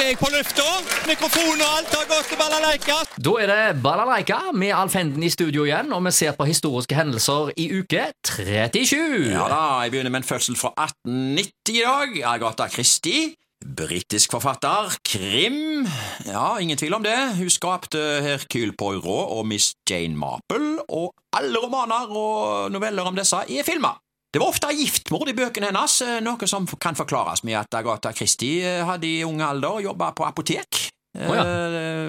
er jeg på lufta. Mikrofon og alt har gått til balalaika. Da er det Balalaika med Alf Henden i studio igjen, og vi ser på historiske hendelser i uke 37. Ja da, jeg begynner med en fødsel fra 1890 i dag. Agatha Christie. Britisk forfatter. Krim. Ja, ingen tvil om det. Hun skapte Hercule Poirot og Miss Jane Marple, og alle romaner og noveller om disse er filma. Det var ofte giftmord i bøkene hennes, eh, noe som kan forklares med at Agatha Christie eh, hadde i ung alder jobba på apotek. Oh, ja.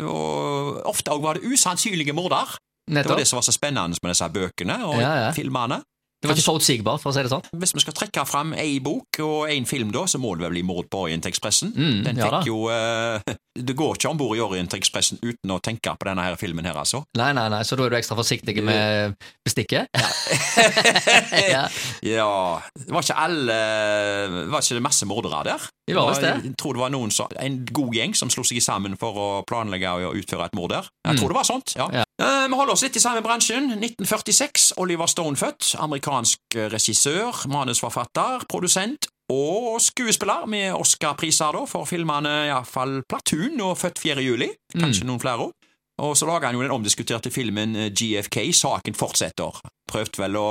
Og ofte var det usannsynlige morder. Det var det som var så spennende med disse bøkene og Ja, ja. filmene. Det var ikke forutsigbart, for å si det sånn. Hvis vi skal trekke fram ei bok og en film, da, så må det vel bli Mord på Orientekspressen. Mm, Den fikk ja jo uh, Det går ikke om bord i Orientekspressen uten å tenke på denne her filmen her, altså. Nei, nei, nei, så da er du ekstra forsiktig med bestikket? ja. Ja Det var ikke alle Var ikke det masse mordere der? Det var visst det. Jeg tror det var noen som, en god gjeng som slo seg sammen for å planlegge og utføre et mord der. Jeg tror det var sånt, ja. Mm. Ja. Eh, Vi holder oss litt i samme bransjen. 1946. Oliver Stone født. Amerikansk eh, regissør, manusforfatter, produsent og skuespiller med Oscar-priser for filmene iallfall Platoon og Født 4. juli. Kanskje noen flere òg. Og så lager han jo den omdiskuterte filmen eh, GFK, Saken fortsetter. Prøvde vel å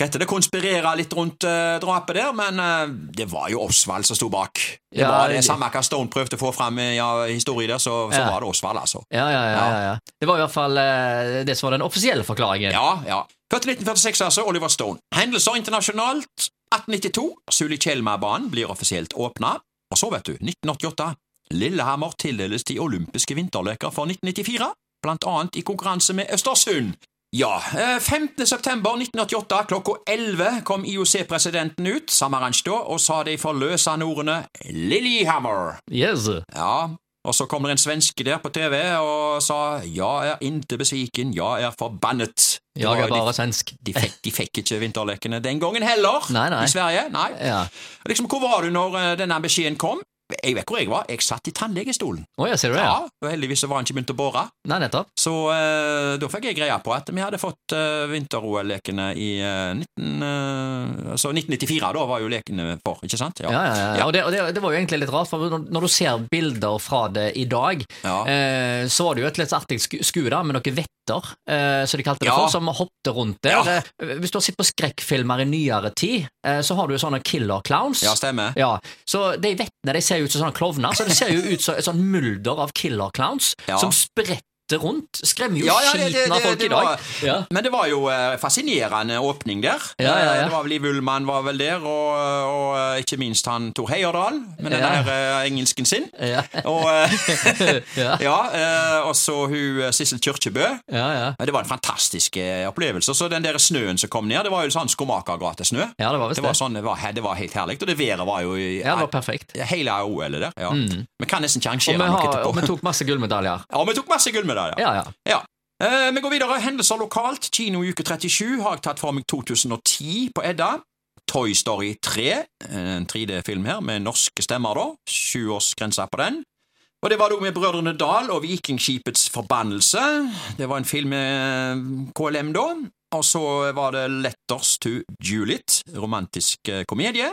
heter det, konspirere litt rundt uh, drapet der, men uh, det var jo Osvald som sto bak. Det Ja, var det Samme hva Stone prøvde å få fram i ja, historien der, så, så Ja. var det Osvald, altså. Ja, ja, ja, ja, ja. Det var i hvert fall uh, det som var den offisielle forklaringen. Ja, ja. Født i 1946, altså. Oliver Stone. Hendelser internasjonalt. 1892. Suli Kjelma-banen blir offisielt åpna. Og så, vet du, 1988. Lillehammer tildeles de olympiske vinterleker for 1994, blant annet i konkurranse med Østersund. Ja, eh, 15. september 1988 klokka 11 kom IOC-presidenten ut, Samaranch da, og sa de forløsende ordene Lillehammer. Yes. Ja, og så kom det en svenske der på TV og sa ja er inte besviken, ja er forbannet. Ja, Jeg er bare de, svensk. de, fikk, de fikk ikke vinterlekene den gangen heller, Nei, nei. i Sverige. Nei. Ja. Liksom, Hvor var du når eh, denne beskjeden kom? Jeg vet hvor jeg var. Jeg satt i tannlegestolen. Oh, ja, ser det? Ja, og Heldigvis så var han ikke begynt å bore. Nei, nettopp. Så uh, da fikk jeg greie på at vi hadde fått uh, vinter-OL-lekene i uh, 19, eh, altså 1994. Da var jo lekene for, ikke sant? Ja, ja, ja. Ja. Og, det, og det, det var jo egentlig litt rart, for når, når du ser bilder fra det i dag, så var det jo et litt artig sku, skue da, med noen vetter, eh, som de kalte det Ja. for, som hoppet rundt der. Ja. Eh, Hvis du har sett på skrekkfilmer i nyere tid, eh, så har du jo sånne killer clowns. Ja, stemmer. Ja, så de vettene de ser jo ut som sånne klovner, så det ser jo ut som et sånn mulder av killer clowns som spretter rundt. Skremmer jo Ja, ja, det- skiten av folk det i dag. var- Ja. Men det var jo eh, fascinerende åpning der. Ja, ja, ja. Eh, Det var vel Liv Ullmann var vel der, og, og eh, ikke minst han Tor Heyerdahl med den der eh, engelsken sin. Ja. Og, eh, Ja. ja, eh, så hun Sissel Kyrkjebø. Ja, ja. Ja, Det var en fantastisk opplevelse. Så den der snøen som kom ned, det var jo sånn skomakergatesnø. ja, det var Det det. var, sånn, det, var, det var helt herlig. Og det været var jo i, Ja, det var perfekt. hele OL-et der. Ja. Mm. Vi kan nesten ikke arrangere noe etterpå. og vi tok masse gullmedaljer. Ja, vi tok masse gullmedaljer. Ja, ja. Ja. Eh, vi går videre. Hendelser lokalt. Kino i uke 37 har jeg tatt for meg 2010 på Edda. Toy Story 3, en 3D-film her med norske stemmer, da. Sjuårsgrense på den. Og det var da med Brødrene Dal og Vikingskipets forbannelse. Det var en film med KLM, da. Og så var det Letters to Juliet, romantisk eh, komedie.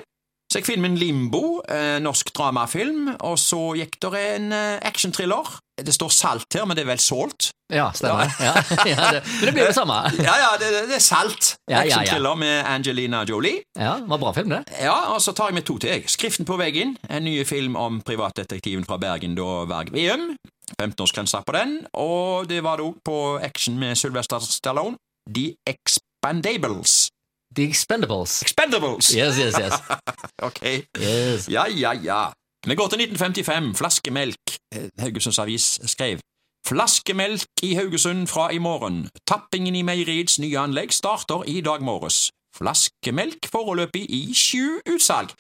Så gikk filmen Limbo, eh, norsk dramafilm, og så gikk der en eh, actionthriller. Det står Salt her, men det er vel Salt? Ja, stemmer. Ja. Ja, det, men det blir det samme. Ja, ja, det, det er Salt. Ja, ja, ja. Actionthriller med Angelina Jolie. Ja, det var bra film, det. Ja, og så tar jeg med to til, jeg. Skriften på veggen, en ny film om privatdetektiven fra Bergen, da Berg Veum. 15-årsgrensa på den, og det var det òg på action med Sylvester Stallone. The Expandables. The Expendables. Expendables! Yes, yes, yes. Ok. yes. Ja, ja, ja. Vi går til 1955. Flaskemelk. Eh, Haugesunds Avis skrev Flaskemelk i Haugesund fra i morgen. Tappingen i meieriets nye anlegg starter i dag morges. Flaskemelk foreløpig i sju utsalg.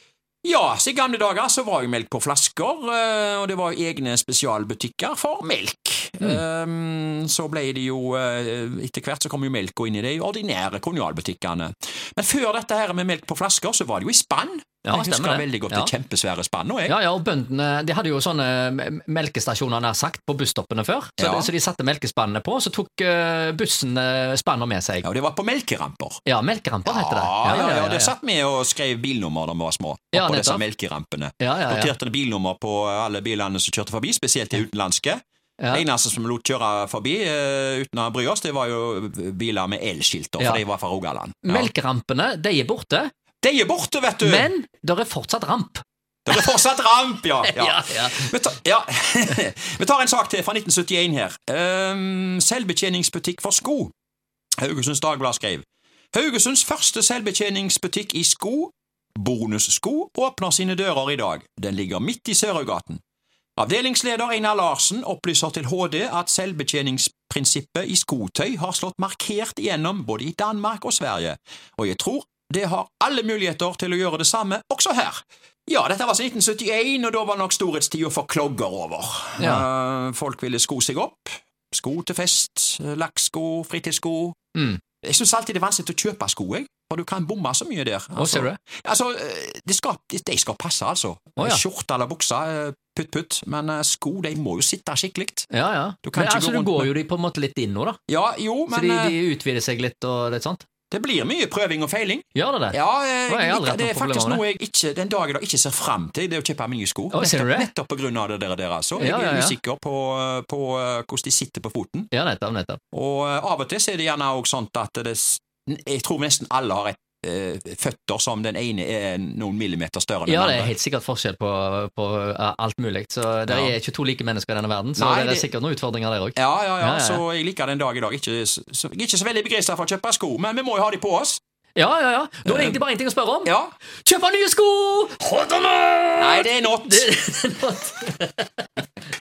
Ja, så i gamle dager så var jo melk på flasker, eh, og det var jo egne spesialbutikker for melk. Um, så ble det jo eh, Etter hvert så kom jo melka inn i de ordinære kolonialbutikkene. Men før dette her med melk på flasker, så var det jo i spann. Ja, jeg husker det. veldig godt Ja. det kjempesvære spannet. Ja, ja, og bøndene de hadde jo sånne melkestasjoner nær sagt på busstoppene før. Så, Ja. så de satte melkespannene på, så tok eh, bussen spanner spannet med seg. Ja, og det var på melkeramper. Ja, melkeramper heter det. Ja, ja, ja, det satt vi og skrev bilnummer da vi var små. Ja, på disse melkerampene. Ja, ja, ja. Noterte bilnummer på alle bilene som kjørte forbi, spesielt de utenlandske. Ja. Det eneste som lot kjøre forbi uh, uten å bry oss, det var jo biler med elskilter, Ja. for de var fra Rogaland. Ja. Melkerampene de er borte, De er borte, vet du! men det er fortsatt ramp. Det er fortsatt ramp, ja! ja. Ja, ja. Vi, tar, ja. Vi tar en sak til fra 1971 her. Um, selvbetjeningsbutikk for sko. Haugesunds Dagblad skrev Haugesunds første selvbetjeningsbutikk i sko, Bonussko, åpner sine dører i dag. Den ligger midt i Sørøygaten. Avdelingsleder Einar Larsen opplyser til HD at selvbetjeningsprinsippet i skotøy har slått markert igjennom både i Danmark og Sverige, og jeg tror det har alle muligheter til å gjøre det samme også her. Ja, dette var altså 1971, og da var nok storhetstida for klogger over. Eh, folk ville sko seg opp. Sko til fest, eh, lakksko, fritidssko. Mm. Jeg syns alltid det er vanskelig å kjøpe sko, jeg. For du kan bomme så mye der. Altså, det? Altså, eh, de skal, de, skal passe, altså. Oh, ja. Skjorte eller bukse, eh, putt, putt. Men sko, de må jo sitte skikkelig. Ja, ja. Du kan Men, altså, gå du går jo de på en måte litt inn nå, da. Ja, jo, Så de, de utvider seg litt og litt sånt. Det blir mye prøving og feiling. Gjør det det? Ja, eh, Å, jeg har det er faktisk noe jeg ikke, den dag i dag ikke ser fram til, det er å kjøpe nye sko. Du nettopp, nettopp på grunn av det der, der altså. Jeg Ja, ja, er ja. usikker på, på eh, hvordan de sitter på foten. Ja, nettopp. nettopp. Og eh, av og til så er det gjerne også sånn at det, jeg tror nesten alle har et eh, føtter som den ene er noen millimeter større enn Ja, den det er helt sikkert forskjell på, på eh, alt mulig. Så det Ja. er ikke to like mennesker i denne verden, så Nei, det er sikkert noen utfordringer der òg. Ja, ja, ja, Ja, ja, ja. så jeg liker den dag i dag. Ikke, så, jeg er ikke så veldig begeistra for å kjøpe sko, men vi må jo ha de på oss. Ja, ja, ja. Da er det egentlig bare én ting å spørre om. Ja. Kjøpe nye sko! Hold on! Nei, det er not. Det-